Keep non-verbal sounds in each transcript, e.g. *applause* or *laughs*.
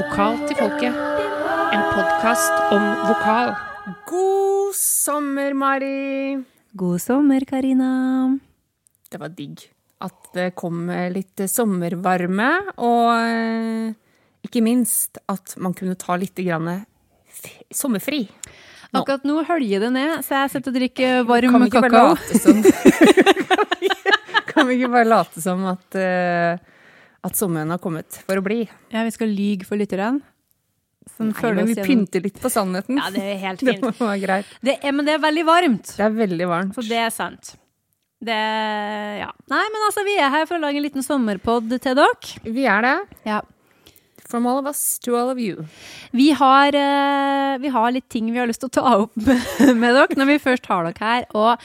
Vokal til folket. En podkast om vokal. God sommer, Mari! God sommer, Karina. Det var digg at det kom litt sommervarme, og eh, ikke minst at man kunne ta litt grann f- sommerfri. Nå. Akkurat nå høljer det ned, så jeg sitter og drikker varm Kan kakao. *laughs* Kan vi ikke bare late som at, eh, at sommeren har kommet for å bli? Ja, vi skal lyge for lytterne. Som Nei, men vi gjennom- pynter litt på sannheten. Ja, det er helt *laughs* fint. det var greit. Det er, men det er veldig varmt, Det er veldig varmt. så det er sant. Det Ja. Nei, men altså, vi er her for å lage en liten sommerpod til dere. Vi er det. Ja. From all of us to all of you. Vi har, eh, vi har litt ting vi har lyst til å ta opp *laughs* med dere når vi først har dere her. Og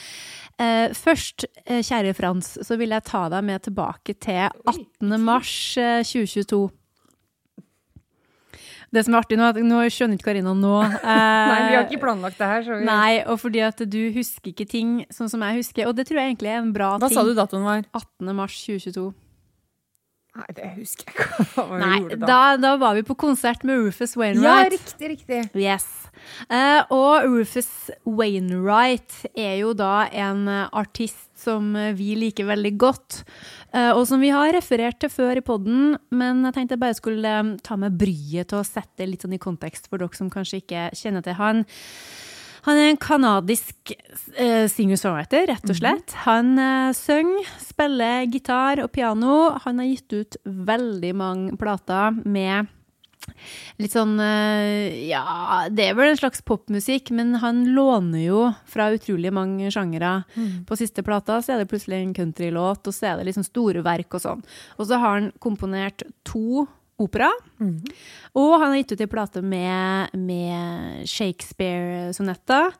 eh, først, eh, kjære Frans, så vil jeg ta deg med tilbake til 18. mars eh, 2022. Det som er artig nå, at nå skjønner ikke Karina nå. *laughs* eh, Nei, vi har ikke planlagt det her. Så vi... Nei, og fordi at du husker ikke ting sånn som jeg husker, og det tror jeg egentlig er en bra Hva ting. sa du datoen var? 18. mars 2022. Nei, det husker jeg ikke. *laughs* Hva Nei, gjorde da, da var vi på konsert med Rufus Wainwright. Ja, riktig, riktig. Yes. Eh, og Rufus Wainwright er jo da en eh, artist som eh, vi liker veldig godt, og som vi har referert til før i podden, men jeg tenkte jeg bare skulle ta med bryet til å sette det litt sånn i kontekst for dere som kanskje ikke kjenner til han. Han er en kanadisk uh, singer-songwriter, rett og slett. Han uh, synger, spiller gitar og piano. Han har gitt ut veldig mange plater med litt sånn eh, Ja, det er vel en slags popmusikk, men han låner jo fra utrolig mange sjangere. På siste plata så er det plutselig en countrylåt, og så er det liksom store verk og sånn. Og så har han komponert to opera. Og han har gitt ut ei plate med, med Shakespeare-sonetter.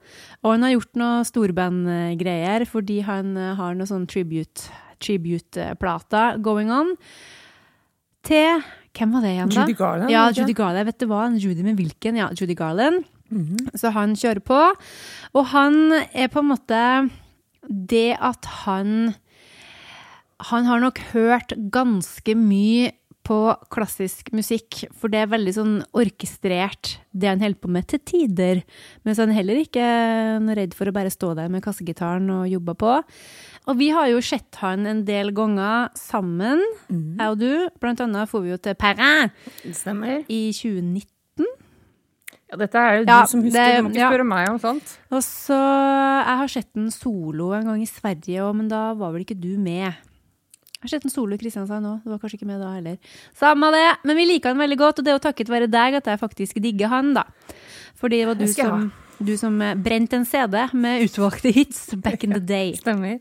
Og han har gjort noe storbandgreier fordi han eh, har noe sånn tribute- tribute-plater going on. Til Hvem var det igjen, da? Judy Garland, Ja, var det? Judy Garland. Vet du hva? En Judy med hvilken? Ja, Judy Garland. Mhm. Så han kjører på. Og han er på en måte Det at han Han har nok hørt ganske mye på klassisk musikk, for det er veldig sånn orkestrert, det han holder på med til tider. Mens han heller ikke er redd for å bare stå der med kassegitaren og jobbe på. Og vi har jo sett han en del ganger sammen, jeg og du. Blant annet får vi jo til Perrin stemmer. i 2019. Ja, dette er jo Ja, du som husker, det- du må ikke ja. spørre meg om sånt. Og så Jeg har sett den solo en gang i Sverige òg, men da var vel ikke du med. Har sett en solo i Kristiansand òg, du var kanskje ikke med da heller. Samme det, men vi liker han veldig godt, og det er jo takket være deg at jeg faktisk digger han, da. Fordi det var du Det som, du som eh, brente en CD med utvalgte hits back in the day. *laughs* Stemmer.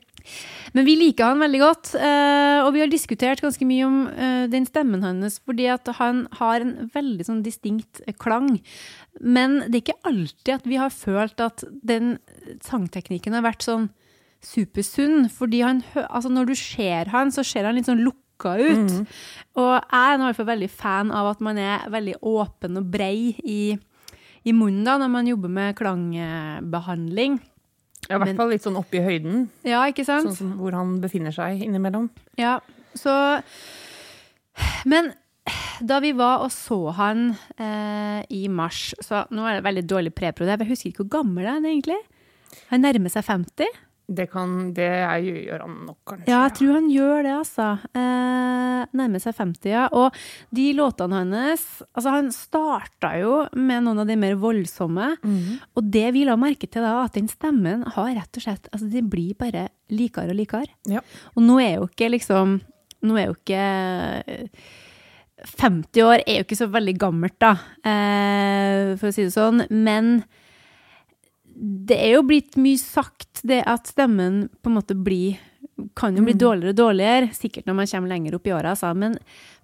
Men vi liker han veldig godt, eh, og vi har diskutert ganske mye om eh, den stemmen hans, fordi at han har en veldig sånn distinkt klang. Men det er ikke alltid at vi har følt at den sangteknikken har vært sånn supersunn, fordi han, altså når du ser han, så ser han litt sånn lukka ut. Og jeg er i hvert fall veldig fan av at man er veldig åpen og brei i, i munnen da, når man jobber med klangbehandling. Ja, I hvert Men- fall litt sånn oppe i høyden, Ja, ikke sant? sånn som hvor han befinner seg innimellom. Ja, så Men da vi var og så han eh, i mars Så nå er det veldig dårlig prepro jeg husker ikke hvor gammel han er egentlig. Han nærmer seg 50. Det, kan, det er, gjør han nok, kanskje. Ja, jeg tror han gjør det, altså. Eh, nærmer seg 50, ja. Og de låtene hans Altså, han starta jo med noen av de mer voldsomme. Mhm. Og det vi la merke til da, at den stemmen har rett og slett Altså, de blir bare likere og likere. Ja. Og nå er jo ikke liksom Nå er jo ikke 50 år er jo ikke så veldig gammelt, da, eh, for å si det sånn. Men det er jo blitt mye sagt, det at stemmen på en måte blir kan jo bli dårligere og dårligere, sikkert når man kommer lenger opp i åra, altså. Men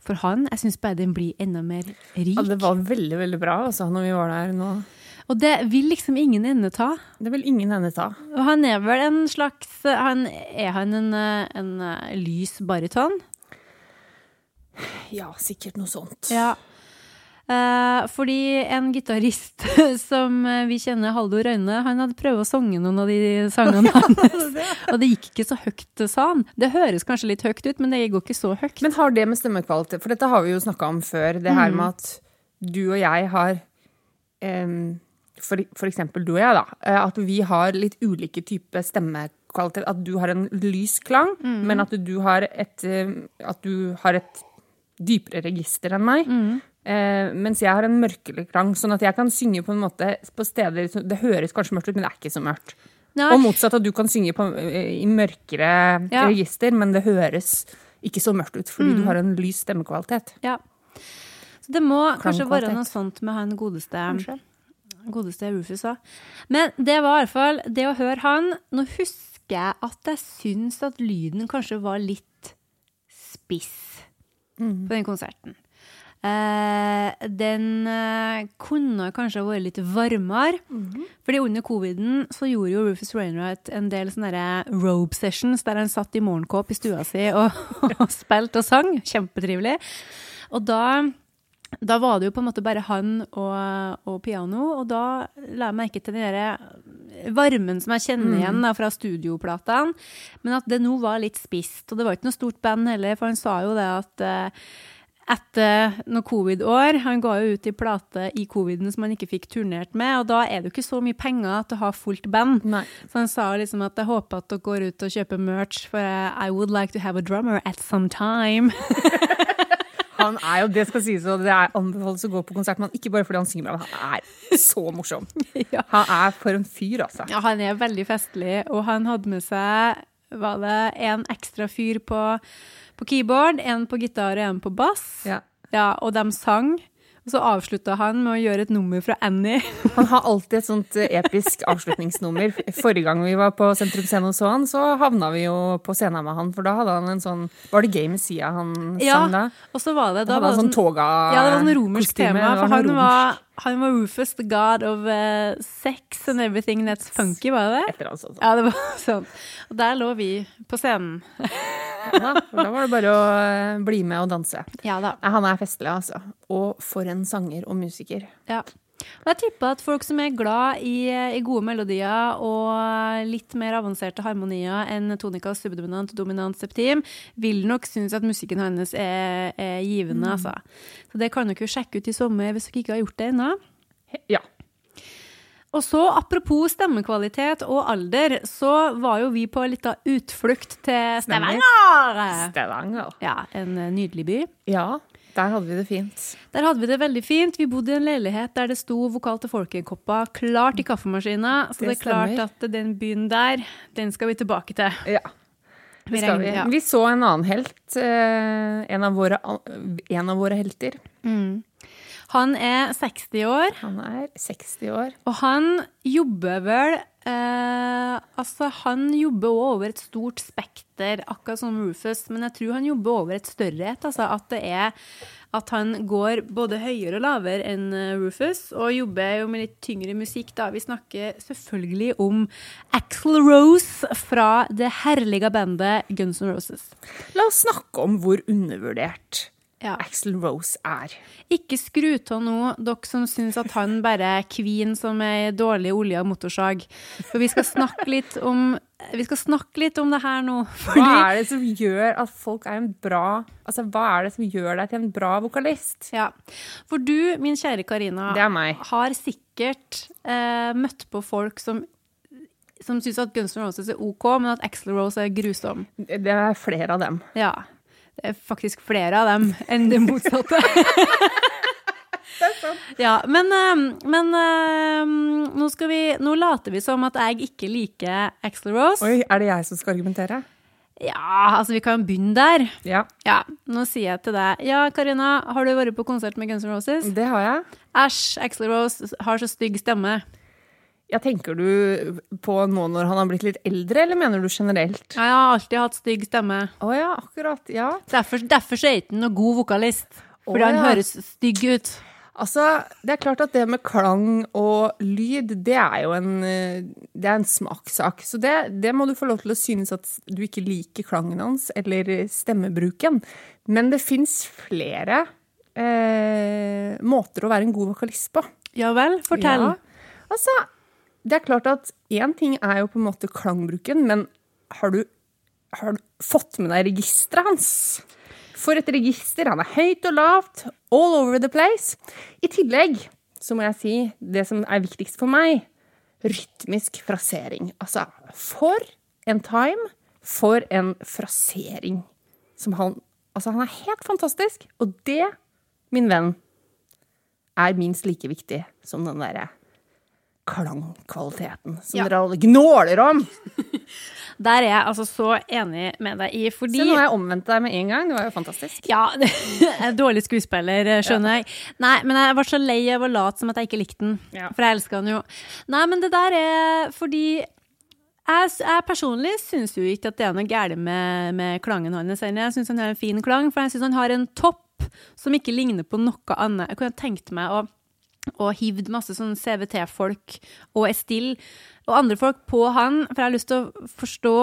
for han, jeg syns bare den blir enda mer rik. Ja, det var veldig, veldig bra altså, når vi var der nå. Og det vil liksom ingen ende ta. Det vil ingen ende ta. Og han er vel en slags han, Er han en, en eh, lys baryton? Ja, sikkert noe sånt. Ja. Eh, fordi en gitarist *laughs* som eh, vi kjenner, Haldor Røyne, han hadde prøvd å synge noen av de sangene *laughs* hans. og det gikk ikke så høyt, sa han. Det høres kanskje litt høyt ut, men det går ikke så høyt. Men har det med stemmekvalitet For dette har vi jo snakka om før. Det her med at du og jeg har for, for eksempel du og jeg, da. eh, At vi har litt ulike typer stemmekvalitet. At du har en lys klang, men at du har et At du har et dypere register enn meg. Eh, mens jeg har en mørkere klang, sånn at jeg kan synge på en måte på steder Det høres kanskje mørkt ut, men det er ikke så mørkt. Nei. Og motsatt at du kan synge på, eh, i mørkere Ja. register, men det høres ikke så mørkt ut, fordi du har en lys stemmekvalitet. Ja. Så det må kanskje være noe sånt med han godeste, Kanskje. godeste Rufus òg. Men det var i hvert fall det å høre han. Nå husker jeg at jeg syns at lyden kanskje var litt spiss på den konserten. Eh, den eh, kunne kanskje vært litt varmere. Fordi under coviden så gjorde jo Rufus Rainwright en del sånne der robe sessions der han satt i morgenkåp i stua si og, *laughs* og spilte og sang. Kjempetrivelig. Og da, da var det jo på en måte bare han og, og piano, og da la jeg merke til den der varmen som jeg kjenner igjen da, fra studioplatene, men at det nå var litt spisst. Og det var ikke noe stort band heller, for han sa jo det at eh, etter noen covid-år. Han ga jo ut i plate i coviden som han ikke fikk turnert med, og da er det jo ikke så mye penger til å ha fullt band. Nei. Så han sa liksom at jeg håper at dere går ut og kjøper merch, for I would like to have a drummer at some time. *laughs* Han er jo, det skal sies, og det er anbefales å gå på konsert, men ikke bare fordi han synger bra, men han er så morsom. *laughs* Han er for en fyr, altså. Ja, han er veldig festlig, og han hadde med seg var det en ekstra fyr på, på keyboard, en på gitar og en på bass. Ja. Ja, og de sang. Og så avslutta han med å gjøre et nummer fra Annie. *laughs* Han har alltid et sånt eh, episk avslutningsnummer. Forrige gang vi var på Sentrum Scene og så han, så havna vi jo på scenen med han, for da hadde han en sånn Var det Gay Messia han Ja, sang da? og så var det Da da hadde han sånn toga Ja, det var sånn romersk kostyme, tema, for han var, han var Rufus, the god of eh, sex and everything that's funky, var det det? Ja, det var *laughs* sånn. Og der lå vi på scenen. *laughs* Da, da var det bare å eh, bli med og danse. Ja da. Han er festlig, altså. Og for en sanger og musiker. Ja. Og jeg tipper at folk som er glad i, i gode melodier og litt mer avanserte harmonier enn tonika subdominant dominant septim, vil nok synes at musikken hans er, er givende, altså. Så det kan dere jo sjekke ut i sommer hvis dere ikke har gjort det ennå. Ja. Og så, apropos stemmekvalitet og alder, så var jo vi på en av utflukt til. Stavanger. Stavanger. Ja, en eh, nydelig by. Ja, der hadde vi det fint. Der hadde vi det veldig fint. Vi bodde i en leilighet der det sto vokal til folket-kopper klart i kaffemaskina. Så det, Det er klart at den byen der, den skal vi tilbake til. Ja. Vi Det skal vi. ja. vi så en annen helt. eh, En av våre, en av våre helter. Han er 60 år, Han er 60 år. og han jobber vel eh, Altså, han jobber òg over et stort spekter, akkurat som Rufus, men jeg tror han jobber over et større et. Altså at det er at han går både høyere og lavere enn eh, Rufus, og jobber jo med litt tyngre musikk, da. Vi snakker selvfølgelig om Axl Rose fra det herlige bandet Guns N' Roses. La oss snakke om hvor undervurdert Ja. Axl Rose er. Ikke skru av nå, dere som syns at han bare er kvin som ei dårlig olja motorsag. For vi skal snakke litt om vi skal snakke litt om det her nå. Hva er det som gjør at folk er en bra Altså, hva er det som gjør deg til en bra vokalist? ja. For du, min kjære Karina, har sikkert eh, møtt på folk som som syns at Guns N' Roses er OK, men at Axl Rose er grusom. Det er flere av dem. Ja. Det er faktisk flere av dem *laughs* enn det motsatte. *laughs* Ja, men, eh, men eh, nå, vi, nå later vi som at jeg ikke liker Axl Rose. Oi, er det jeg som skal argumentere? Ja, altså vi kan begynne der. Ja, Ja, nå sier jeg til deg Ja, Karina, har du vært på konsert med Guns N' Roses? det har jeg. Æsj, Axl Rose har så stygg stemme. Ja, Tenker du på nå når han har blitt litt eldre, eller mener du generelt? Ja, jeg har alltid hatt stygg stemme. Å ja, akkurat. Ja. Derfor, derfor er ikke han noen god vokalist. Fordi Å, han ja. høres stygg ut. Altså, det er klart at det med klang og lyd, det er jo en, eh, det er en smakssak. Så det, det må du få lov til å synes at du ikke liker klangen hans, eller stemmebruken. Men det fins flere eh, måter å være en god vokalist på. Ja vel, fortell. Ja. Altså, det er klart at én ting er jo på en måte klangbruken, men har du, har du fått med deg registeret hans? For et register. Han er høyt og lavt, all over the place. I tillegg så må jeg si det som er viktigst for meg, rytmisk frasering. Altså, for en time, for en frasering som han Altså, han er helt fantastisk, og det, min venn, er minst like viktig som den derre klangkvaliteten som Ja. dere alle gnåler om. *laughs* Der er jeg altså så enig med deg i, fordi Se, nå har jeg omvendt deg med en gang. Det var jo fantastisk. Ja, *laughs* dårlig skuespiller, skjønner jeg. Nei, men jeg var så lei av å late som at jeg ikke likte den. Ja. For jeg elsker den jo. Nei, men det der er fordi jeg, jeg personlig syns jo ikke at det er noe galt med, med klangen hans. Jeg syns han har en fin klang, for jeg syns han har en topp som ikke ligner på noe annet. Jeg kunne tenkt meg å og hivd masse sånn CVT-folk og Estill og andre folk på han, for jeg har lyst til å forstå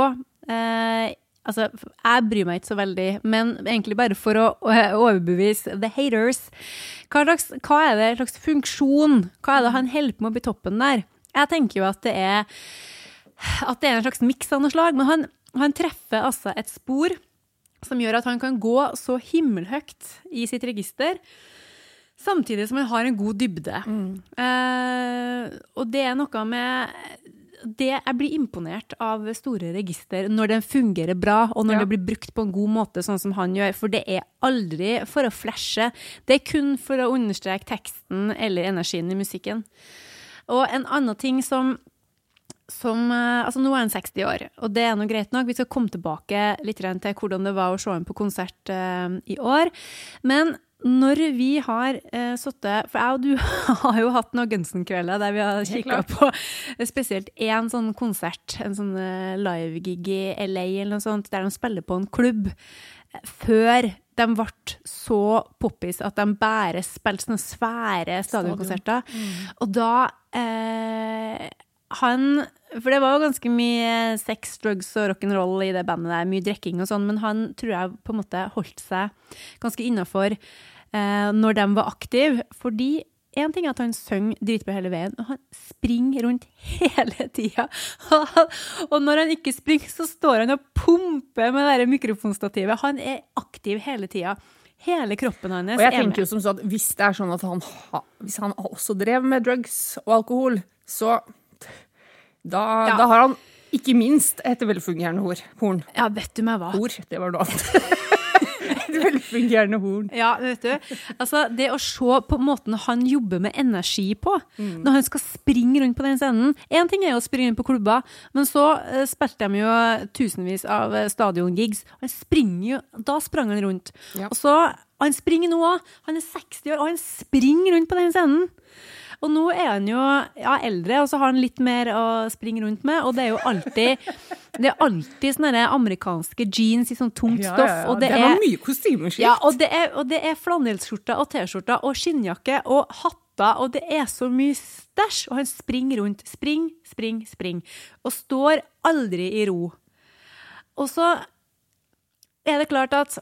eh, Altså, jeg bryr meg ikke så veldig, men egentlig bare for å overbevise the haters. Hva, slags, hva er det slags funksjon? Hva er det han holder på med oppi toppen der? Jeg tenker jo at det er at det er en slags miks av noe slag, men han, han treffer altså et spor som gjør at han kan gå så himmelhøyt i sitt register, samtidig som han har en god dybde. Eh, og det er noe med det, Jeg blir imponert av store register når den fungerer bra, og når Ja. det blir brukt på en god måte, sånn som han gjør. For det er aldri for å flashe. Det er kun for å understreke teksten eller energien i musikken. Og en annen ting som som, eh, altså Nå er han 60 år, og det er nå greit nok. Vi skal komme tilbake litt til hvordan det var å se ham på konsert uh, i år. Men når vi har uh, sittet For jeg og du *laughs* har jo hatt noen Gunsen-kvelder der vi har kikka på eh, spesielt én sånn konsert, en sånn uh, live-gig i LA eller noe sånt, der de spiller på en klubb. eh, Før de ble så poppis at de bare spilte sånne svære stadionkonserter. Og da eh, Han For det var jo ganske mye sex, drugs og rock'n'roll i det bandet der, mye drikking og sånn, men han tror jeg på en måte holdt seg ganske innafor eh, når de var aktive. Fordi én ting er at han synger dritbra hele veien, og han springer rundt hele tida. *laughs* og når han ikke springer, så står han og pumper med det mikrofonstativet. Han er aktiv hele tida. Hele kroppen hans Og jeg er tenker jo som så at hvis det er sånn at han, ha, hvis han også drev med drugs og alkohol, så da, Ja. da har han ikke minst et velfungerende hor. horn. Ja, vet du meg hva? Hor, det var noe annet. *laughs* et velfungerende horn. Ja, vet du. Altså, det å se på måten han jobber med energi på, Mm. når han skal springe rundt på den scenen Én ting er jo å springe rundt på klubber, men så uh, spilte de jo tusenvis av eh, stadiongigs. Han springer jo Da sprang han rundt. Ja. Og så Han springer nå òg. Han er 60 år, og han springer rundt på den scenen. Og nå er han jo ja, eldre, og så har han litt mer å springe rundt med. Og det er jo alltid *laughs* Det er alltid sånne amerikanske jeans i sånn tungt stoff. Ja, Og det, det er var mye kostymeskift. ja, og det er, og det er flanellskjorter og T-skjorter og skinnjakke og hatter, og det er så mye stæsj. Og han springer rundt. Spring, spring, spring. Og står aldri i ro. Og så er det klart at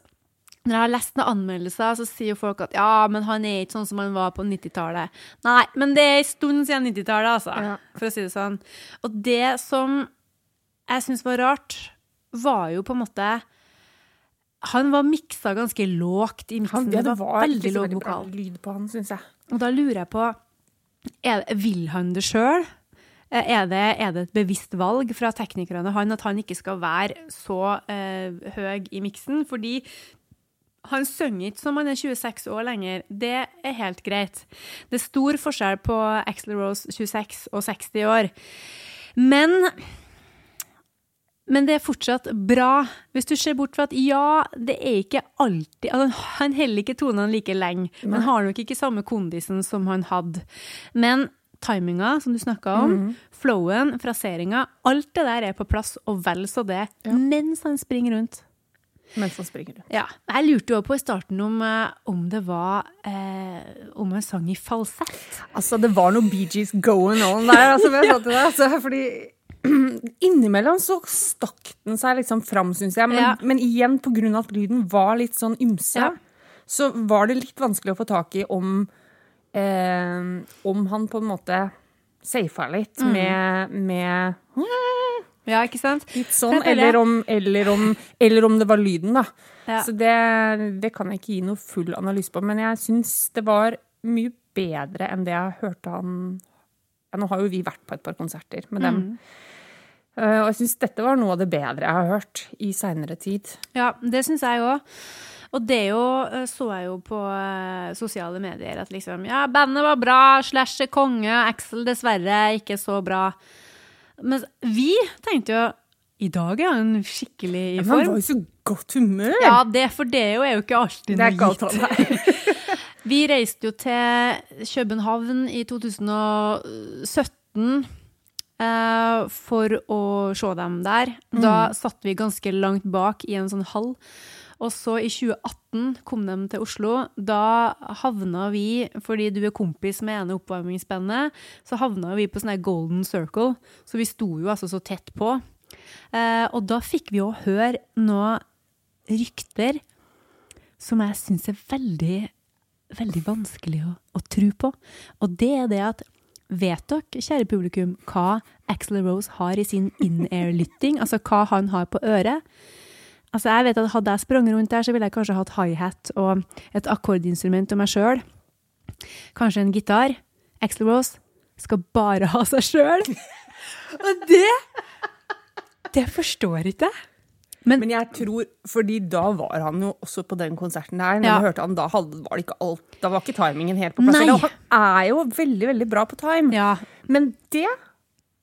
når jeg har lest noen anmeldelser, så sier jo folk at ja, men han er ikke sånn som han var på 90-tallet. Nei, men det er en stund siden 90-tallet, altså. Ja. For å si det sånn. Og det som jeg syns var rart, var jo på en måte Han var miksa ganske lågt i miksen. Han, det det var, var veldig låg vokal. lyd på han, synes jeg. Og da lurer jeg på er Vil han det sjøl? Er det, er det et bevisst valg fra teknikerne han at han ikke skal være så eh, høy i miksen? Fordi han synger ikke som han er 26 år lenger. Det er helt greit. Det er stor forskjell på Axel Rose 26 og 60 år. Men men det er fortsatt bra. Hvis du ser bort fra at ja, det er ikke alltid altså, Han holder ikke tonene like lenge, men har nok ikke samme kondisen som han hadde. Men timinga, som du snakka om, flowen, fraseringa, alt det der er på plass, og vel så det, mens han springer rundt. Mens han springer rundt. Ja, Jeg lurte jo på i starten om, eh, om det var eh, Om en sang i falsett. Altså, det var noe Bee Gees going on der, altså, til deg. Altså, fordi *clears throat* innimellom så stakk den seg liksom fram, syns jeg. Men, Ja. men igjen, av at lyden var litt sånn ymse, Ja. så var det litt vanskelig å få tak i om eh, Om han på en måte safa litt Mm. med, med Ja, ikke sant? Litt sånn, eller om, eller, om, eller om det var lyden, da. Ja. Så det, det kan jeg ikke gi noe full analyse på. Men jeg syns det var mye bedre enn det jeg hørte han ja, Nå har jo vi vært på et par konserter med dem. Eh, og jeg syns dette var noe av det bedre jeg har hørt i seinere tid. Ja, det syns jeg òg. Og det jo, eh, så jeg jo på eh, sosiale medier at liksom Ja, bandet var bra, Slash konge, Axel dessverre ikke så bra. Men vi tenkte jo I dag er han skikkelig i form. Men han var jo så godt humør! Ja, det for det er jo, er jo ikke alltid noe gitt. *laughs* Vi reiste jo til København i 2017 eh, for å se dem der. Da satt vi ganske langt bak i en sånn hall. Og så i 2018 kom de til Oslo. Da havna vi, fordi du er kompis med ene oppvarmingsbandet, så havna vi på sånn Golden Circle. Så vi sto jo altså så tett på. Eh, og da fikk vi jo høre noen rykter som jeg syns er veldig veldig vanskelig å, å tro på. Og det er det at Vet dere, kjære publikum, hva Axel Rose har i sin in-air-lytting? Altså hva han har på øret? Altså jeg vet at Hadde jeg sprunget rundt der, så ville jeg kanskje hatt high-hat og et akkordinstrument og meg sjøl. Kanskje en gitar. Axel Rose skal bare ha seg sjøl. Og det Det forstår ikke jeg. Men jeg tror, fordi da var han jo også på den konserten der. Når Ja. hørte han, da hadde, var det ikke alt, da var ikke timingen helt på plass. Nei. Han er jo veldig, veldig bra på time. Ja, Men det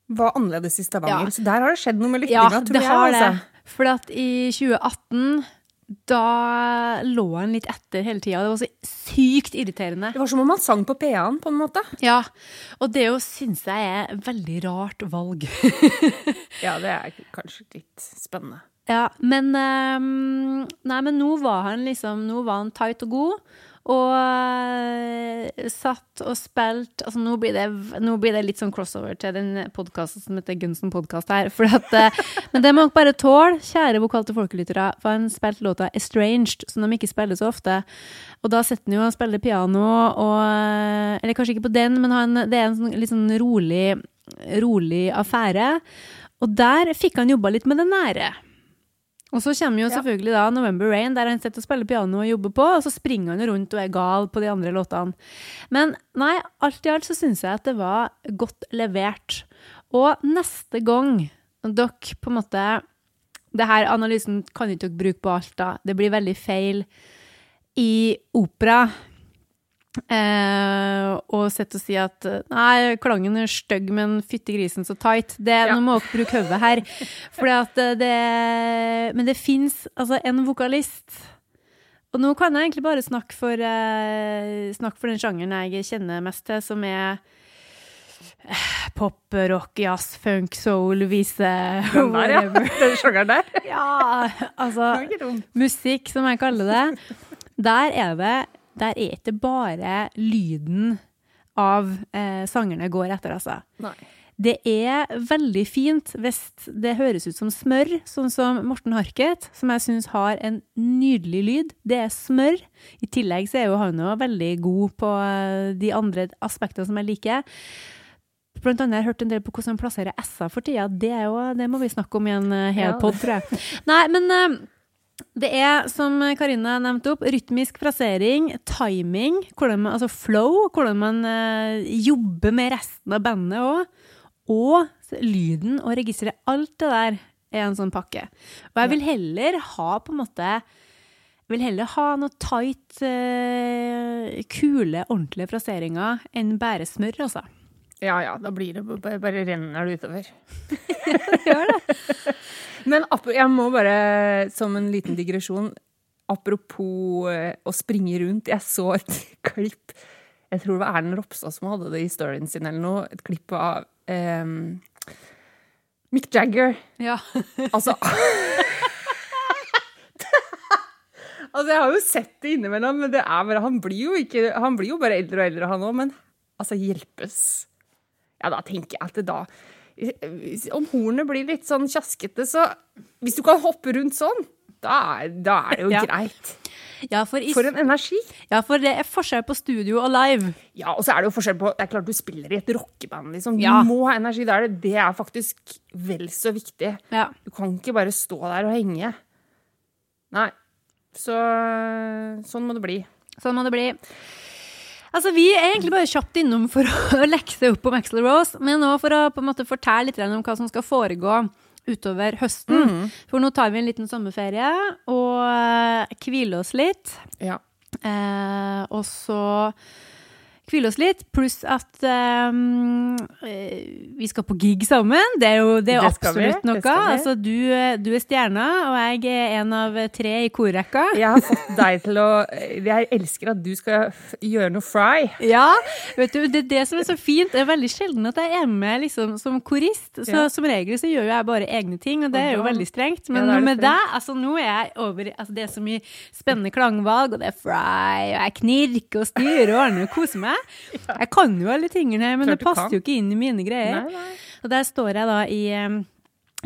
var annerledes i Stavanger. Ja. Så der har det skjedd noe med Ja, lyttinga, tror det jeg. har det. For at i 2018, da lå han litt etter hele tida. Det var så sykt irriterende. Det var som om han sang på PA-en, på en måte. Ja, og det jo syns jeg er veldig rart valg. *laughs* Ja, det er kanskje litt spennende. Ja, men um, Nei, men nå var han liksom Nå var han tight og god. Og eh, satt og spilte Altså, nå blir, det, nå blir det litt sånn crossover til den podkasten som heter Gunsen podkast her. At, eh, men det må dere bare tåle, kjære vokal til folkelyttere. For han spilte låta 'Estranged', som de ikke spiller så ofte. Og da sitter han jo og spiller piano, og eh, Eller kanskje ikke på den, men han, det er en sånn, litt sånn rolig, rolig affære. Og der fikk han jobba litt med det nære. Og så kommer jo selvfølgelig da November Rain, der han sitter og spiller piano og jobber på, og så springer han jo rundt og er gal på de andre låtene. Men nei, alt i alt så syns jeg at det var godt levert. Og neste gang dere på en måte det her Analysen kan ikke dere bruke på alt, da. Det blir veldig feil i opera. Eh, og sett å si at nei, klangen er stygg, men fytti grisen så tight. Det, Ja. Nå må dere bruke hodet her. Fordi at eh, det Men det fins altså en vokalist Og nå kan jeg egentlig bare snakke for, eh, snakke for den sjangeren jeg kjenner mest til, som er eh, pop, rock, jazz, funk, soul, vise Den der, ja. *laughs* Den sjangeren der. ja, altså musikk, som jeg kaller det, der er det Der er ikke bare lyden av eh, sangerne går etter, altså. Nei. Det er veldig fint hvis det høres ut som smør, sånn som Morten Harket, som jeg syns har en nydelig lyd. Det er smør. I tillegg så er jo han jo veldig god på eh, de andre aspektene som jeg liker. Blant annet har jeg hørt en del på hvordan han plasserer S-er for tida. Det, er jo, det må vi snakke om i en eh, hel Ja. pod, tror jeg. Nei, men eh, det er, som Karina nevnte opp, rytmisk frasering, timing, man, altså flow, hvordan man eh, jobber med resten av bandet òg. Og lyden og registeret. Alt det der er en sånn pakke. Og jeg vil heller ha på en måte vil heller ha noe tight, eh, kule, ordentlige fraseringer enn bare smør, altså. Ja ja, da blir det bare, bare renner det utover. *laughs* ja, det Gjør det. Men jeg må bare, som en liten digresjon Apropos eh, å springe rundt. Jeg så et *laughs* klipp Jeg tror det var Erlend Ropstad som hadde det i storyen sin, eller noe. Et klipp av um, Mick Jagger. Ja. *laughs* Altså *laughs* Altså, jeg har jo sett det innimellom, men det er bare, han, blir jo ikke, han blir jo bare eldre og eldre, han òg. Men altså, hjelpes. Ja, da tenker jeg at det da Om hornet blir litt sånn kjaskete, så Hvis du kan hoppe rundt sånn, Da da er det jo Ja. greit. Ja for, For en energi! ja, for det er forskjell på studio og live. Ja, og så er det jo forskjell på Det er klart du spiller i et rockeband, liksom. Du Ja. må ha energi. Det er, det. det er faktisk vel så viktig. Ja. Du kan ikke bare stå der og henge. Nei. Så sånn må det bli. Sånn må det bli. Altså, Vi er egentlig bare kjapt innom for å *laughs* lekse opp om Axel Rose, men òg for å på en måte fortelle litt om hva som skal foregå utover høsten. For nå tar vi en liten sommerferie og eh, hviler oss litt. Ja. Eh, og så hvile oss litt, pluss at eh, vi skal på gig sammen. Det er jo, det er Det absolutt vi, noe. Altså, du, eh, du er stjerna, og jeg er en av tre i korrekka. Jeg har fått deg til å Jeg elsker at du skal gjøre noe fry. Ja, vet du, det er det som er så fint. Det er veldig sjelden at jeg er med liksom, som korist. Så Ja. som regel så gjør jo jeg bare egne ting, og det er jo veldig strengt. Men det med deg, altså nå er jeg over altså, Det er så mye spennende klangvalg, og det er fry, og jeg knirker og styrer og ordner og koser meg. Jeg kan jo alle tingene men Klart det passer jo ikke inn i mine greier. Nei, nei. Og der står jeg da i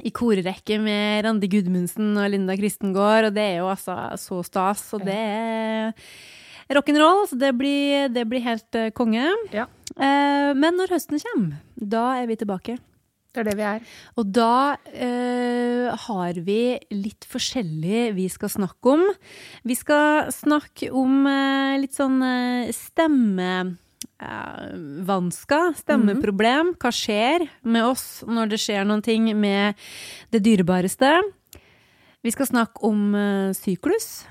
i korrekke med Randi Gudmundsen og Linda Kristengård, og det er jo altså så stas. Og det er rock'n'roll, så det blir, det blir helt eh, konge. Ja. Eh, men når høsten kommer, da er vi tilbake. Det er det vi er. Og da eh, har vi litt forskjellig vi skal snakke om. Vi skal snakke om eh, litt sånn eh, stemme... eh, stemmeproblem. Hva skjer med oss når det skjer noen ting med det dyrebareste? Vi skal snakke om eh, syklus.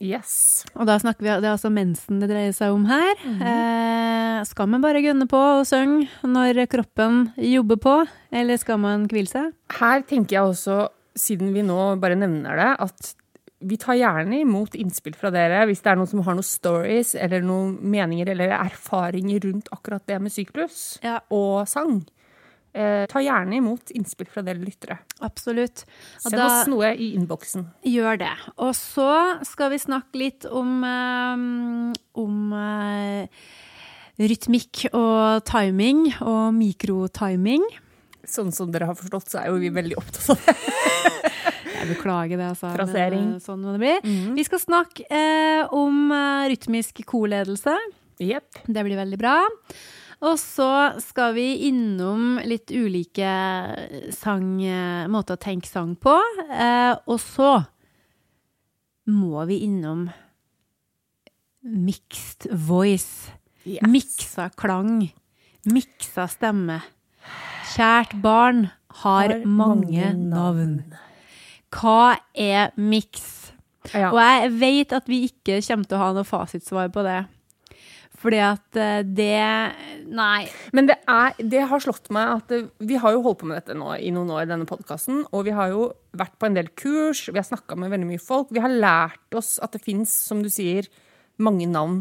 Yes. Og da snakker vi, det er altså mensen det dreier seg om her. eh, skal man bare gønne på og synge når kroppen jobber på, eller skal man hvile seg? Her tenker jeg også, siden vi nå bare nevner det, at vi tar gjerne imot innspill fra dere hvis det er noen som har noen stories eller noen meninger eller erfaringer rundt akkurat det med syklus Ja. og sang. Eh, ta gjerne imot innspill fra dere lyttere. Absolutt. Og Send oss noe i innboksen. gjør det. Og så skal vi snakke litt om, eh, om eh, rytmikk og timing og mikrotiming. Sånn som dere har forstått, så er jo vi veldig opptatt av det. *laughs* Jeg beklager det, altså. Frasering. Men, eh, sånn må det bli. Vi skal snakke eh, om rytmisk koledelse. Yep. Det blir veldig bra. Og så skal vi innom litt ulike sang, eh, måter å tenke sang på. Eh, og så må vi innom mixed voice. Yes. Miksa klang. Miksa stemme. Kjært barn har, Har mange, navn. Hva er mix? Ja. Og jeg vet at vi ikke kommer til å ha noe fasitsvar på det. Fordi at eh, det Nei. Men det, er, det har slått meg at vi har jo holdt på med dette nå i noen år, denne podkasten. Og vi har jo vært på en del kurs, vi har snakka med veldig mye folk. Vi har lært oss at det fins, som du sier, mange navn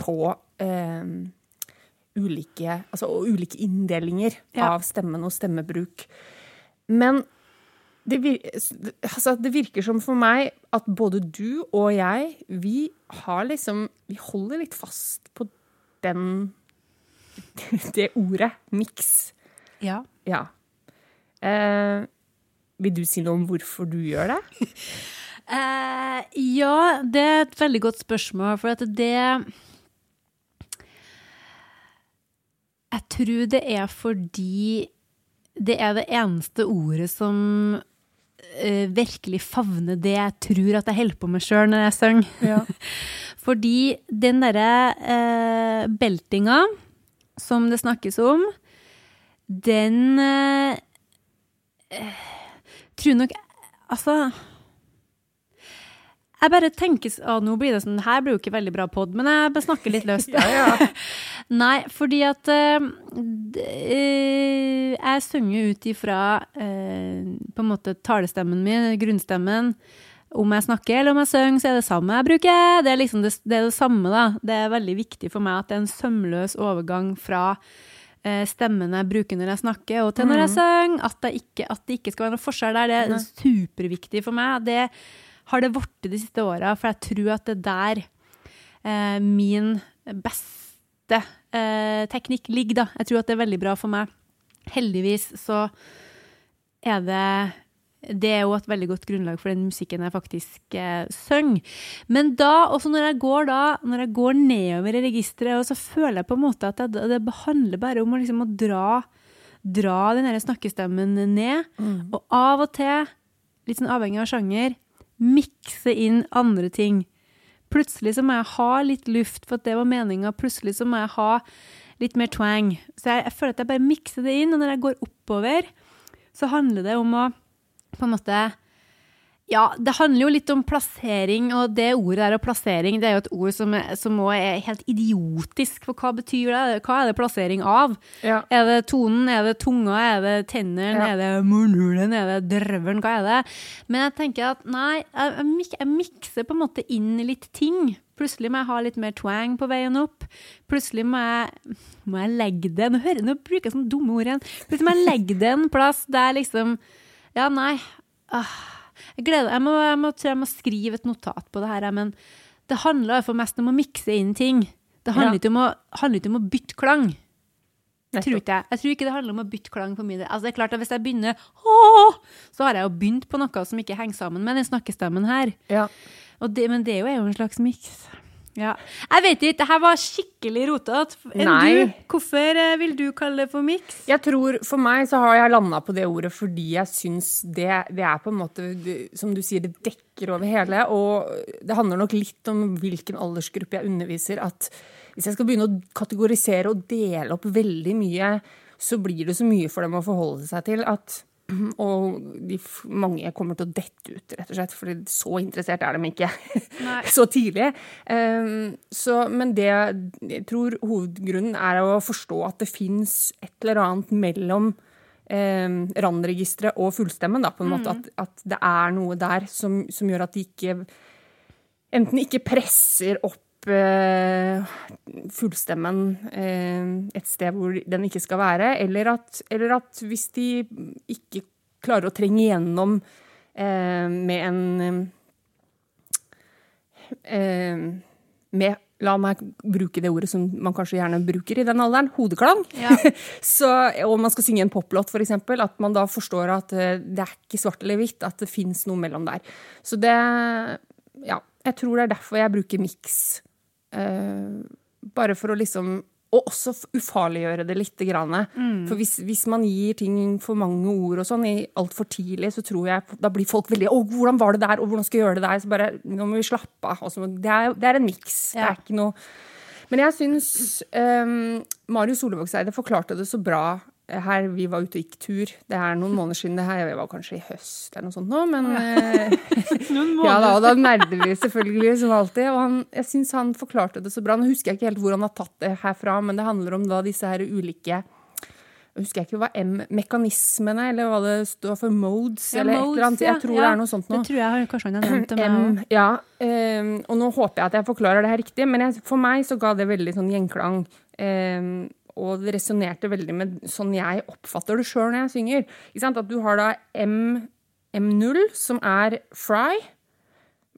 på eh, ulike, altså, ulike inndelinger Ja. av stemmen og stemmebruk. Men det, vir altså, det virker som for meg at både du og jeg, vi har liksom Vi holder litt fast på den *laughs* Det ordet. Miks. Ja. Ja. Eh, vil du si noe om hvorfor du gjør det? *laughs* Eh, ja, det er et veldig godt spørsmål, for at det Jeg tror det er fordi det er det eneste ordet som eh, virkelig favne det jeg tror at jeg holder på med sjøl når jeg synger. *laughs* Fordi den derre uh, beltinga som det snakkes om, den eh, tror nok Altså Jeg bare tenker å, Nå blir det sånn her blir jo ikke veldig bra pod, men jeg bare snakker litt løst. *laughs* *laughs* Nei, fordi at uh, Jeg synger ut ifra uh, på en måte talestemmen min, grunnstemmen. Om jeg snakker eller om jeg synger, så er det samme jeg bruker. Det er liksom det, det, er det samme, da. Det er veldig viktig for meg at det er en sømløs overgang fra stemmen jeg bruker når jeg snakker, og til når jeg synger. At, at det ikke skal være noe forskjell der. Det er superviktig for meg. Det har det blitt de siste åra, for jeg tror at det er der eh, min beste eh, teknikk ligger, da. Jeg tror at det er veldig bra for meg. Heldigvis så er det det er jo et veldig godt grunnlag for den musikken jeg faktisk eh, synger. Men da, også når jeg går da, når jeg går nedover i registeret, så føler jeg på en måte at det, det handler bare om å, liksom, å dra, dra den der snakkestemmen ned. Mm. Og av og til, litt sånn avhengig av sjanger, mikse inn andre ting. Plutselig så må jeg ha litt luft, for at det var meninga. Plutselig så må jeg ha litt mer twang. Så jeg, jeg føler at jeg bare mikser det inn, og når jeg går oppover, så handler det om å på en måte ja, det handler jo litt om plassering, og det ordet der og plassering, det er jo et ord som, som også er helt idiotisk, for hva betyr det? Hva er det plassering av? Ja. Er det tonen, er det tunga, er det tennene, Ja. er det munnhulen, er det drøvelen, hva er det? Men jeg tenker at nei, jeg, jeg, jeg mikser på en måte inn litt ting. Plutselig må jeg ha litt mer twang på veien opp. Plutselig må jeg, må jeg legge det Nå hører nå bruker jeg sånne dumme ord igjen. Plutselig må jeg legge det en plass der liksom Ja, nei. Ah, jeg gleder jeg må, jeg må, tror jeg må skrive et notat på det her, men det handler hvert mest om å mikse inn ting. Det handler Ja. ikke om å, handler ikke om å bytte klang. Tror ikke jeg. jeg tror ikke det handler om å bytte klang for mye. Altså, det er klart at Hvis jeg begynner Åh! så har jeg jo begynt på noe som ikke henger sammen med den snakkestemmen her. Ja. Og det, men det er jo en slags miks. Ja. Jeg vet ikke, det her var skikkelig rotete. Enn du? Hvorfor eh, vil du kalle det for miks? Jeg tror, For meg så har jeg landa på det ordet fordi jeg syns det, det er på en måte Som du sier, det dekker over hele. Og det handler nok litt om hvilken aldersgruppe jeg underviser. At hvis jeg skal begynne å kategorisere og dele opp veldig mye, så blir det så mye for dem å forholde seg til at og de, mange kommer til å dette ut, rett og slett, for så interessert er de ikke *laughs* så tidlig. Um, så, men det jeg tror hovedgrunnen er å forstå at det fins et eller annet mellom um, randregisteret og fullstemmen. Da, på en måte, at, at det er noe der som, som gjør at de ikke enten ikke presser opp fullstemmen eh, et sted hvor den ikke skal være, eller at, eller at hvis de ikke klarer å trenge gjennom eh, med en eh, med La meg bruke det ordet som man kanskje gjerne bruker i den alderen, hodeklang. Ja. *laughs* Så, og man skal synge en poplåt, f.eks., at man da forstår at eh, det er ikke svart eller hvitt, at det fins noe mellom der. Så det Ja, jeg tror det er derfor jeg bruker miks. Eh, bare for å liksom Og også ufarliggjøre det litt. grann. For hvis, hvis man gir ting for mange ord og sånn altfor tidlig, så tror jeg da blir folk veldig 'Å, hvordan var det der? Og hvordan skal jeg gjøre det der?' Så bare Nå må vi slappe av. Det det er en miks. Det er ikke noe men jeg syns um, Marius Solvågseide forklarte det så bra her vi var ute og gikk tur. Det er noen måneder siden. det her, Jeg var kanskje i høst eller noe sånt nå, men eh, *laughs* *laughs* Ja da, og da nerder vi selvfølgelig som alltid. Og han, jeg syns han forklarte det så bra. Nå husker jeg ikke helt hvor han har tatt det herfra, men det handler om da disse her ulike jeg husker jeg ikke hva M-mekanismene, eller hva det står for, modes, Ja, eller et eller annet. Jeg tror Ja, det er noe sånt nå. Det tror jeg har- kanskje han har *clears throat* nevnt M, ja, um, og nå håper jeg at jeg forklarer det her riktig, men jeg, for meg så ga det veldig sånn gjenklang. ehm, og det resonnerte veldig med sånn jeg oppfatter det sjøl når jeg synger. At du har da M, M0, som er fry.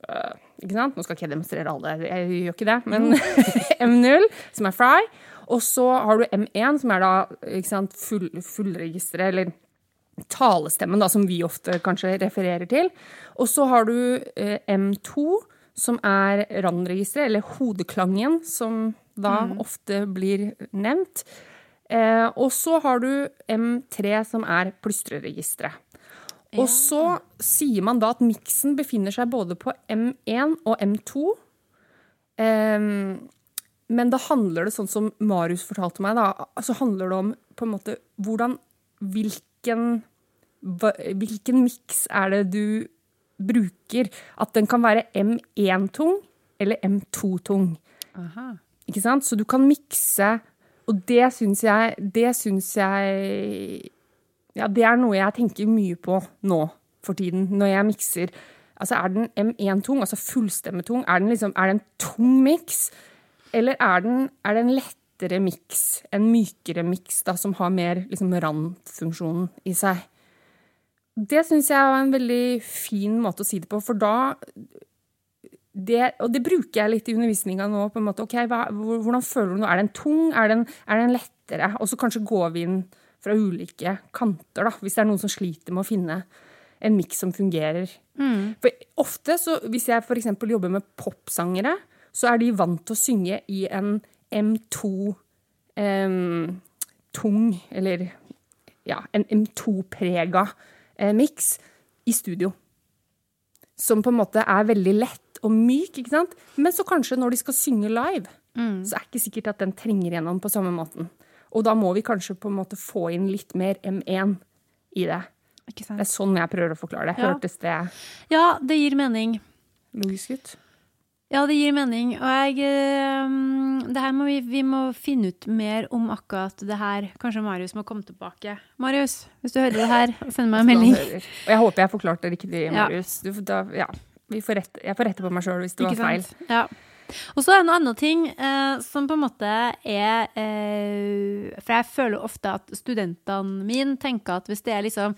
Uh, ikke sant? Nå skal ikke jeg demonstrere alle, jeg gjør ikke det, men *laughs* M0, som er fry. Og så har du M1, som er da ikke sant, full, fullregisteret, eller talestemmen, da, som vi ofte kanskje refererer til. Og så har du eh, M2, som er randregisteret, eller hodeklangen, som da ofte blir nevnt. Eh, og så har du M3, som er plystreregisteret. Og så sier man da at miksen befinner seg både på M1 og M2. Ehm, men da handler det sånn som Marius fortalte meg, da, så handler det om på en måte hvordan Hvilken, hvilken miks er det du bruker? At den kan være M1-tung eller M2-tung. Ikke sant? Så du kan mikse, og det syns jeg Det syns jeg Ja, det er noe jeg tenker mye på nå for tiden, når jeg mikser. Altså, er den M1-tung, altså fullstemmetung, er den liksom Er det en tung miks? Eller er, den, er det en lettere miks, en mykere miks, da, som har mer liksom, randfunksjonen i seg? Det syns jeg var en veldig fin måte å si det på, for da det, og det bruker jeg litt i undervisninga nå. på en måte, ok, hva, Hvordan føler du nå? Er den tung? Er den, er den lettere? Og så kanskje går vi inn fra ulike kanter, da, hvis det er noen som sliter med å finne en miks som fungerer. For ofte, så, hvis jeg f.eks. jobber med popsangere, så er de vant til å synge i en M2 em, tung, eller ja, en M2-prega eh, miks i studio. Som på en måte er veldig lett og myk, ikke sant? Men så kanskje når de skal synge live, så er det ikke sikkert at den trenger gjennom på samme måten. Og da må vi kanskje på en måte få inn litt mer M1 i det. Ikke Det er sånn jeg prøver å forklare det. Ja. Hørtes det Ja, det gir mening. logisk ut? Ja, det gir mening. Og jeg eh, Det her må vi, vi må finne ut mer om akkurat det her. Kanskje Marius må komme tilbake. Marius, hvis du hører det her, send meg en melding. Og jeg håper jeg forklarte det riktig, Ja. Marius. Du, da, ja. Vi får rette, jeg får rette på meg sjøl hvis det var Ikke feil. sant? Ja. Og så er det en annen ting eh, som på en måte er eh, For jeg føler ofte at studentene mine tenker at hvis det er liksom!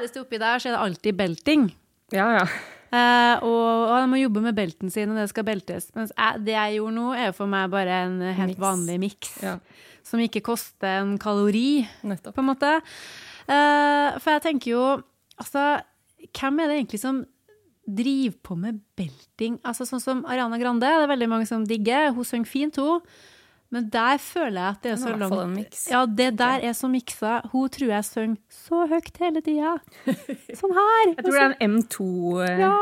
Hvis det er oppi der, så er det alltid belting. Ja, ja. Eh, og, de må jobbe med belten sin, og det skal beltes. Mens jeg, det jeg gjorde nå, er for meg bare en helt mix. vanlig miks. ja. Som ikke koster en kalori, Nettopp. på en måte. Uh, for jeg tenker jo Altså, hvem er det egentlig som driver på med belting? Altså Sånn som Ariana Grande, det er veldig mange som digger. Hun synger fint, hun. Men der føler jeg at det er så har i hvert fall en langt. Ja, det der er så miksa. Hun tror jeg synger så høyt hele tida. *laughs* Sånn her. Jeg tror det er en M2 eh, Ja,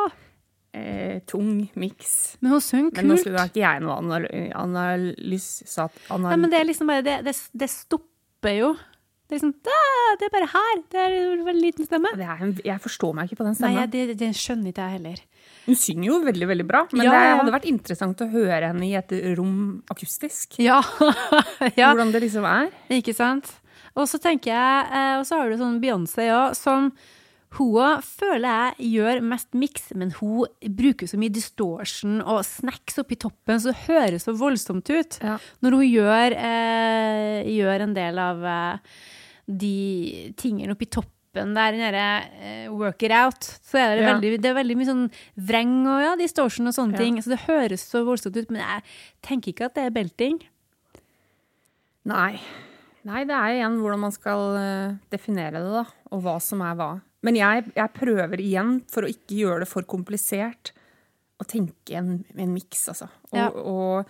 eh, tung miks. men hun synger Men nå kult. skulle ikke jeg noe anal analysat... Anal Nei, men det er liksom bare Det, det, det stopper jo. Det er liksom «Da, Det er bare her. Det er en liten stemme. det er en, jeg forstår meg ikke på den stemmen. Nei, jeg- det, det skjønner ikke jeg heller. Hun synger jo veldig veldig bra, men Ja, det hadde vært interessant å høre henne i et rom akustisk. Ja. *laughs* ja. Hvordan det liksom er. Ikke sant? Og så tenker jeg, eh, og så har du sånn Beyoncé òg, som hun føler jeg gjør mest miks, men hun bruker så mye distortion og snacks oppi toppen, så det høres så voldsomt ut. Ja. Når hun gjør, eh, gjør en del av eh, de tingene oppi toppen der, den derre eh, work it out, så er det, Ja. veldig, det er veldig mye sånn vreng og ja, distortion og sånne Ja. ting. Så det høres så voldsomt ut, men jeg tenker ikke at det er belting. Nei. Nei, det er igjen hvordan man skal eh, definere det, da. Og hva som er hva. Men jeg, jeg prøver igjen, for å ikke gjøre det for komplisert, å tenke en, en miks, altså. Og, Ja. og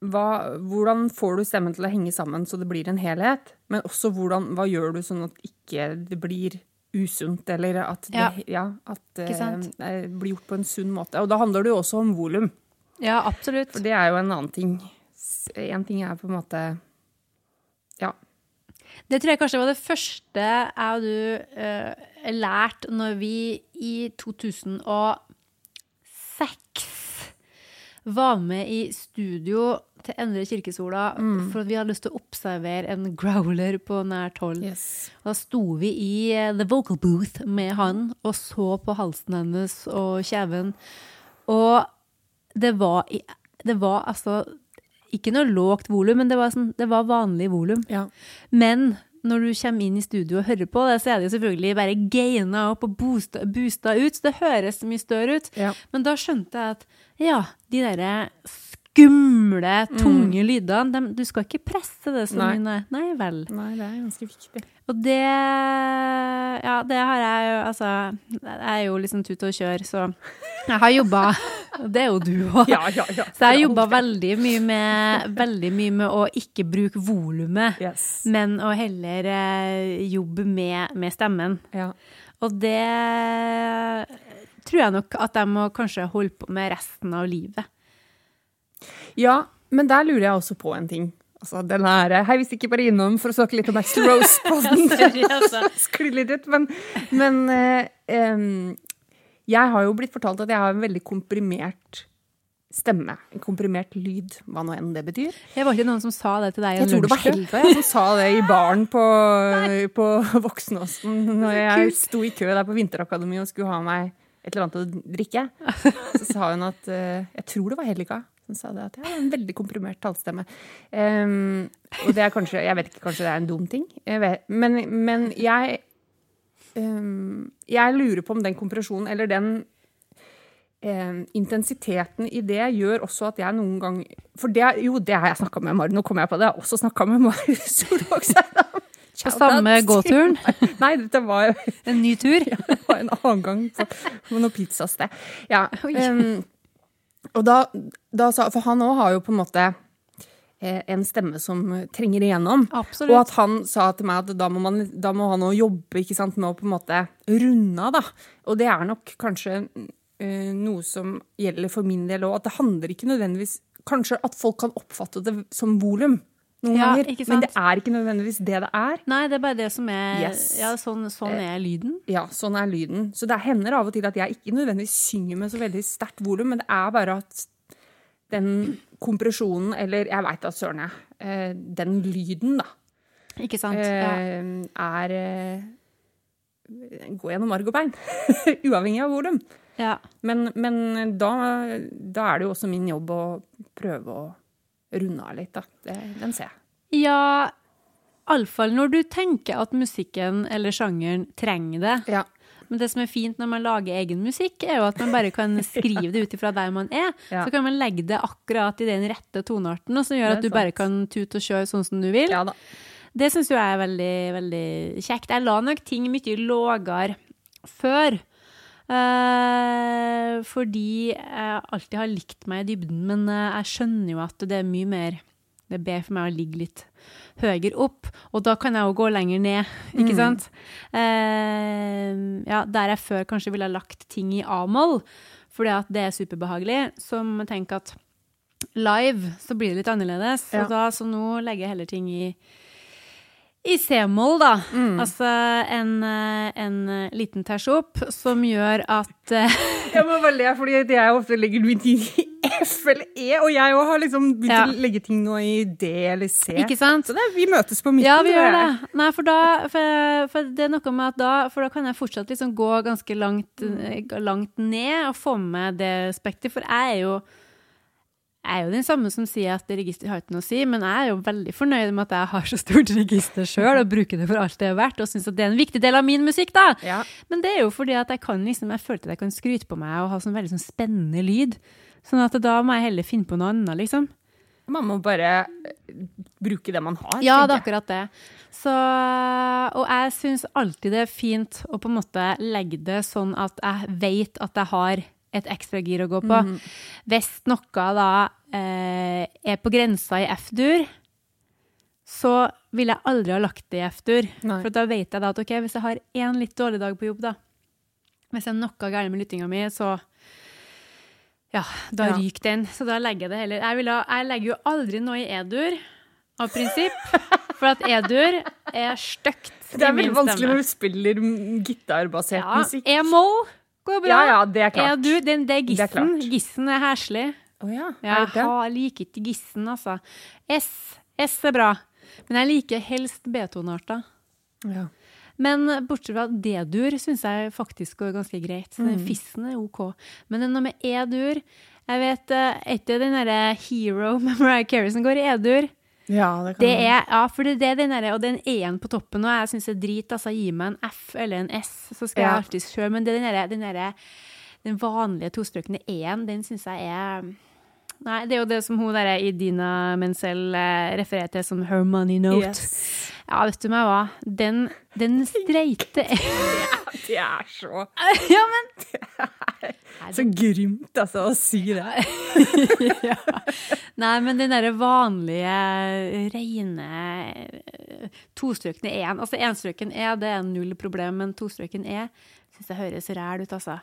hva, hvordan får du stemmen til å henge sammen så det blir en helhet? Men også hvordan, hva gjør du sånn at ikke det blir usunt, eller at det, Ja. ja, at eh, blir gjort på en sunn måte. Og da handler det jo også om volum. Ja, absolutt. For det er jo en annen ting. En ting er på en måte Ja. Det tror jeg kanskje var det første jeg og du uh, lærte når vi i 2006 var med i studio til Endre kirkesola for at vi hadde lyst til å observere en growler på nært hold. Da sto vi i eh, the vocal booth med han og så på halsen hennes og kjeven. Og det var, det var altså ikke noe lågt volum, men det var, sånn, det var vanlig volum. Ja. Men når du kommer inn i studio og hører på det, så er det jo selvfølgelig bare gaina opp og boosta, boosta ut, så det høres mye større ut. Ja. Men da skjønte jeg at ja, de derre skumle, tunge lydene, dem, du skal ikke presse det så mye. Nei. Nei vel. Nei, det er ganske viktig. Og det Ja, det har jeg jo Altså, jeg er jo liksom tut og kjør, så jeg har jobba *laughs* Det er jo du òg. Ja, ja, ja. Så jeg jobba veldig Veldig mye med å ikke bruke volumet, Yes. men å heller eh, jobbe med, med stemmen. Ja. Og det tror jeg nok at jeg må kanskje holde på med resten av livet. ja, men der lurer jeg også på en ting. Altså, den er Hei, hvis ikke bare innom for å snakke litt om Axel Rose på den. Skli litt ut. Men, men eh, jeg har jo blitt fortalt at jeg har en veldig komprimert stemme. En komprimert lyd, hva nå enn det betyr. Det var ikke noen som sa det til deg Jeg tror det var. Helga som sa det i baren på, *laughs* på Voksenåsen når jeg sto i kø der på Vinterakademiet og skulle ha meg et eller annet å drikke. *laughs* Så sa hun at eh, Jeg tror det var Helga som sa det, at jeg har en veldig komprimert tallstemme. Um, og det er kanskje Jeg vet ikke, kanskje det er en dum ting. Jeg vet, men, men jeg um, Jeg lurer på om den kompresjonen, eller den eh, intensiteten i det gjør også at jeg noen gang For det, jo, det har jeg snakka med Mari. Nå kommer jeg på det. Jeg har også snakka med Mari *laughs* Solvåg Seidam. På samme gåturen? *laughs* Nei, dette var jo *laughs* En ny tur? *laughs* ja, det var en annen gang på, på noe pizzasted. Ja. Um, og da, da sa For han òg har jo på en måte eh, en stemme som trenger igjennom. Absolutt. Og at han sa til meg at da må, man, da må han òg jobbe ikke sant, med å på en måte runde av, da. Og det er nok kanskje uh, noe som gjelder for min del òg, at det handler ikke nødvendigvis Kanskje at folk kan oppfatte det som volum noen Ja, ganger, men det er ikke nødvendigvis det det er. Nei, det er bare det som er Yes. Ja, sånn, sånn er lyden. Ja, sånn er lyden. Så det hender av og til at jeg ikke nødvendigvis synger med så veldig sterkt volum, men det er bare at den kompresjonen, eller jeg veit da søren jeg, eh, den lyden, da, Ikke sant? Eh, er Gå gjennom marg og bein. *laughs* Uavhengig av volum. ja. Men, men da, da er det jo også min jobb å prøve å runde av litt, da. Det, den ser jeg. Ja, iallfall når du tenker at musikken eller sjangeren trenger det. Ja. Men det som er fint når man lager egen musikk, er jo at man bare kan *laughs* skrive det ut ifra der man er. Ja. Så kan man legge det akkurat i den rette tonearten, som gjør at du bare kan tute og kjøre sånn som du vil. ja. Det syns jeg er veldig, veldig kjekt. Jeg la nok ting mye lågere før. Eh, fordi jeg alltid har likt meg i dybden, men eh, jeg skjønner jo at det er mye mer Det er bedre for meg å ligge litt høyere opp, og da kan jeg jo gå lenger ned, ikke sant? Eh, ja, der jeg før kanskje ville ha lagt ting i A-moll, fordi at det er superbehagelig, som tenker at live så blir det litt annerledes, Ja. og da så nå legger jeg heller ting i i C-moll, da. Altså en, eh, en eh, liten ters opp som gjør at Jeg må bare le, fordi jeg ofte legger min tid i F eller E, og jeg òg har liksom begynt Ja. å legge ting nå i D eller C. Ikke sant? Så det, vi møtes på midten. Ja, vi gjør det. Nei, for da for, for det er noe med at da For da kan jeg fortsatt liksom gå ganske langt, eh, langt ned og få med det spekteret. For jeg er jo jeg er jo den samme som sier at register har ikke noe å si, men jeg er jo veldig fornøyd med at jeg har så stort register sjøl og bruker det for alt det er verdt, og syns at det er en viktig del av min musikk, da. Ja. Men det er jo fordi at jeg kan liksom, jeg følte at jeg kan skryte på meg og ha sånn veldig sånn spennende lyd. Sånn at da må jeg heller finne på noe annet, liksom. Man må bare eh, bruke det man har. Ja, det er akkurat det. Så, og jeg syns alltid det er fint å på en måte legge det sånn at jeg vet at jeg har et ekstra gir å gå på. Mhm. Hvis noe da eh, er på grensa i F-dur, så vil jeg aldri ha lagt det i F-dur. For da vet jeg da at ok, hvis jeg har én litt dårlig dag på jobb, da Hvis det er noe galt med lyttinga mi, så ja, da Ja. ryker den. Så da legger jeg det heller Jeg, ha, jeg legger jo aldri noe i E-dur, av prinsipp. *laughs* For at E-dur er stygt Det er veldig vanskelig når du spiller mm, gitarbasert Ja, musikk. E-moll går bra. Ja, ja, det er klart. Ja, du, den, det er Det er gissen. klart. gissen er heslig. Å ja, Ja, er jeg det det? har- liker ikke gissen, altså. S, S er bra. Men jeg liker helst B-tonearter. Ja. Men bortsett fra D-dur syns jeg faktisk går ganske greit. Så Mm. den Fissen er OK. Men det er noe med E-dur Jeg vet eh, ikke den derre Hero med Mariah Carey som går i E-dur. Ja, det kan Det er, ja, for det er den derre, og den E-en på toppen, og jeg syns det er drit, altså. Gi meg en F eller en S, så skal Ja. jeg alltid kjøre. Men det er den derre, den der, den vanlige tostrøkne E-en, den syns jeg er Nei, det er jo det som hun derre Idina Menzel eh, refererer til som her money note. Yes. Ja, vet du meg hva. Den, den streite *laughs* Det er så *laughs* Ja, men Så grymt, altså, å si det. *laughs* ja. Nei, men den derre vanlige, reine eh, tostrøkne E-en Altså enstrøken E, det er null problem, men tostrøken E syns jeg høres ræl ut, altså.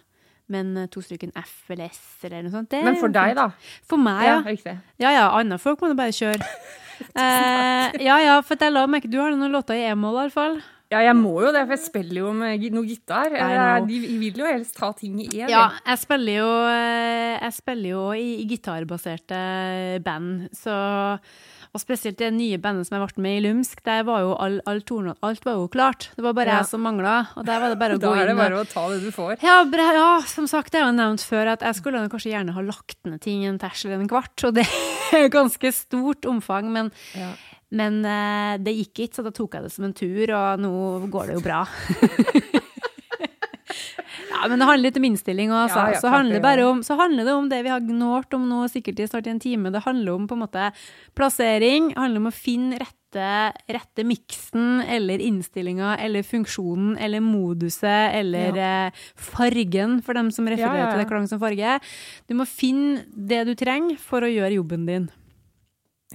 Men to stykken F eller S eller noe sånt Men for deg, da? For meg, Ja, ja. Ja ja, andre folk må da bare kjøre. *laughs* Eh, ja ja, for jeg la merke Du har noen låter i e-moll, i hvert fall. Ja, jeg må jo det, for jeg spiller jo med noe gitar. Eh. De vil jo helst ta ting i én. Ja, jeg spiller jo, eh, jeg spiller jo i, i gitarbaserte band, så og spesielt det nye bandet som jeg ble med i Lumsk, der var jo all, all tonen, alt var jo klart. Det var bare Ja. jeg som mangla, og der var det bare å *laughs* Da er det det og- bare å ta det du får. ja, bre, ja, som sagt, jeg har jo nevnt før at jeg skulle kanskje gjerne ha lagt ned ting en ters eller en kvart, og det *laughs* er ganske stort omfang, men, Ja. men eh, det gikk ikke, så da tok jeg det som en tur, og nå går det jo bra. *laughs* men det handler litt om innstilling òg, altså. Ja, så, handler det om, så handler det om det vi har gnålt om nå sikkert i snart en time. Det handler om på en måte plassering, det handler om å finne rette rette, miksen eller innstillinga eller funksjonen eller moduset eller ja. fargen, for dem som refererer Ja, ja, til det klang som farge. Du må finne det du trenger for å gjøre jobben din.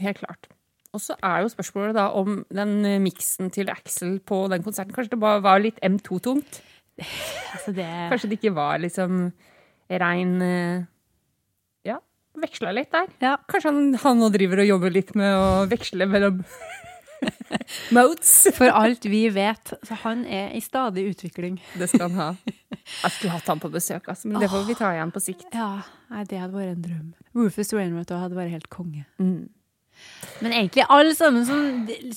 Helt klart. Og så er jo spørsmålet da om den eh, miksen til Axel på den konserten Kanskje det bare var litt M2-tungt? Altså det, Kanskje det ikke var liksom rein eh, Ja, veksla litt der. ja. Kanskje han, han nå driver og jobber litt med å veksle mellom *laughs* modes. For alt vi vet, så han er i stadig utvikling. Det skal han ha. Jeg skulle hatt han på besøk, altså, men det får vi ta igjen på sikt. Ja, nei, det hadde vært en drøm. Rufus Wainwright hadde vært helt konge. Mm. Men egentlig alle sammen som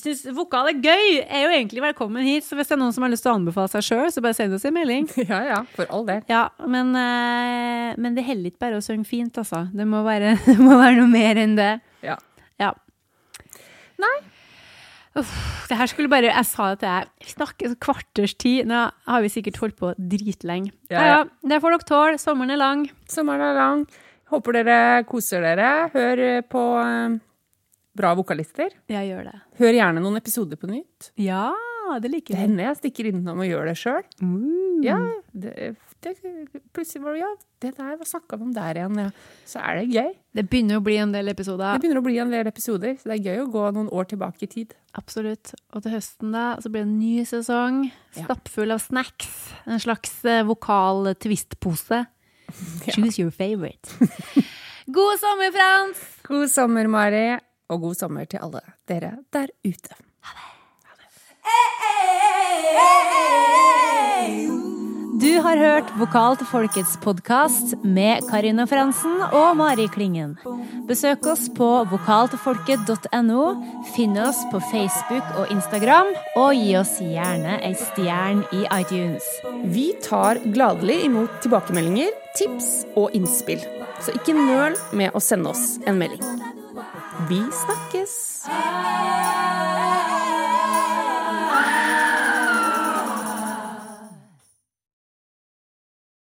syns vokal er gøy, er jo egentlig velkommen hit. Så hvis det er noen som har lyst til å anbefale seg sjøl, så bare send oss en melding. *laughs* Ja ja, for all del. Ja, men, eh, men det holder ikke bare å synge fint, altså. Det må være, *laughs* det må være noe mer enn det. Ja. Ja. Nei. Uff, det her skulle bare Jeg sa det til deg. Vi snakker et kvarters tid. Nå har vi sikkert holdt på dritlenge. Ja, Ja. Det får dere tåle. Sommeren er lang. Sommeren er lang. Håper dere koser dere. Hør på eh, bra vokalister. Jeg gjør det. Hør gjerne noen episoder på nytt. Ja, det liker Det vi. hender jeg stikker innom og gjør det sjøl. Mm. Ja, det, det, plutselig var det ja, det der, snakka vi om der igjen? Ja. Så er det gøy. Det begynner å bli en del episoder. Det begynner å bli en del episoder, så det er gøy å gå noen år tilbake i tid. Absolutt. Og til høsten da, så blir det en ny sesong. Stappfull av snacks. En slags eh, vokal twist-pose. *laughs* Choose your favorite. God sommer, Frans! God sommer, Mari, og god sommer til alle dere der ute. Ha det. Du har hørt Vokal til folkets podkast med Karina Fransen og Mari Klingen. Besøk oss på vokaltilfolket.no, finn oss på Facebook og Instagram, og gi oss gjerne ei stjerne i iTunes. Vi tar gladelig imot tilbakemeldinger, tips og innspill. Så ikke nøl med å sende oss en melding. Vi snakkes!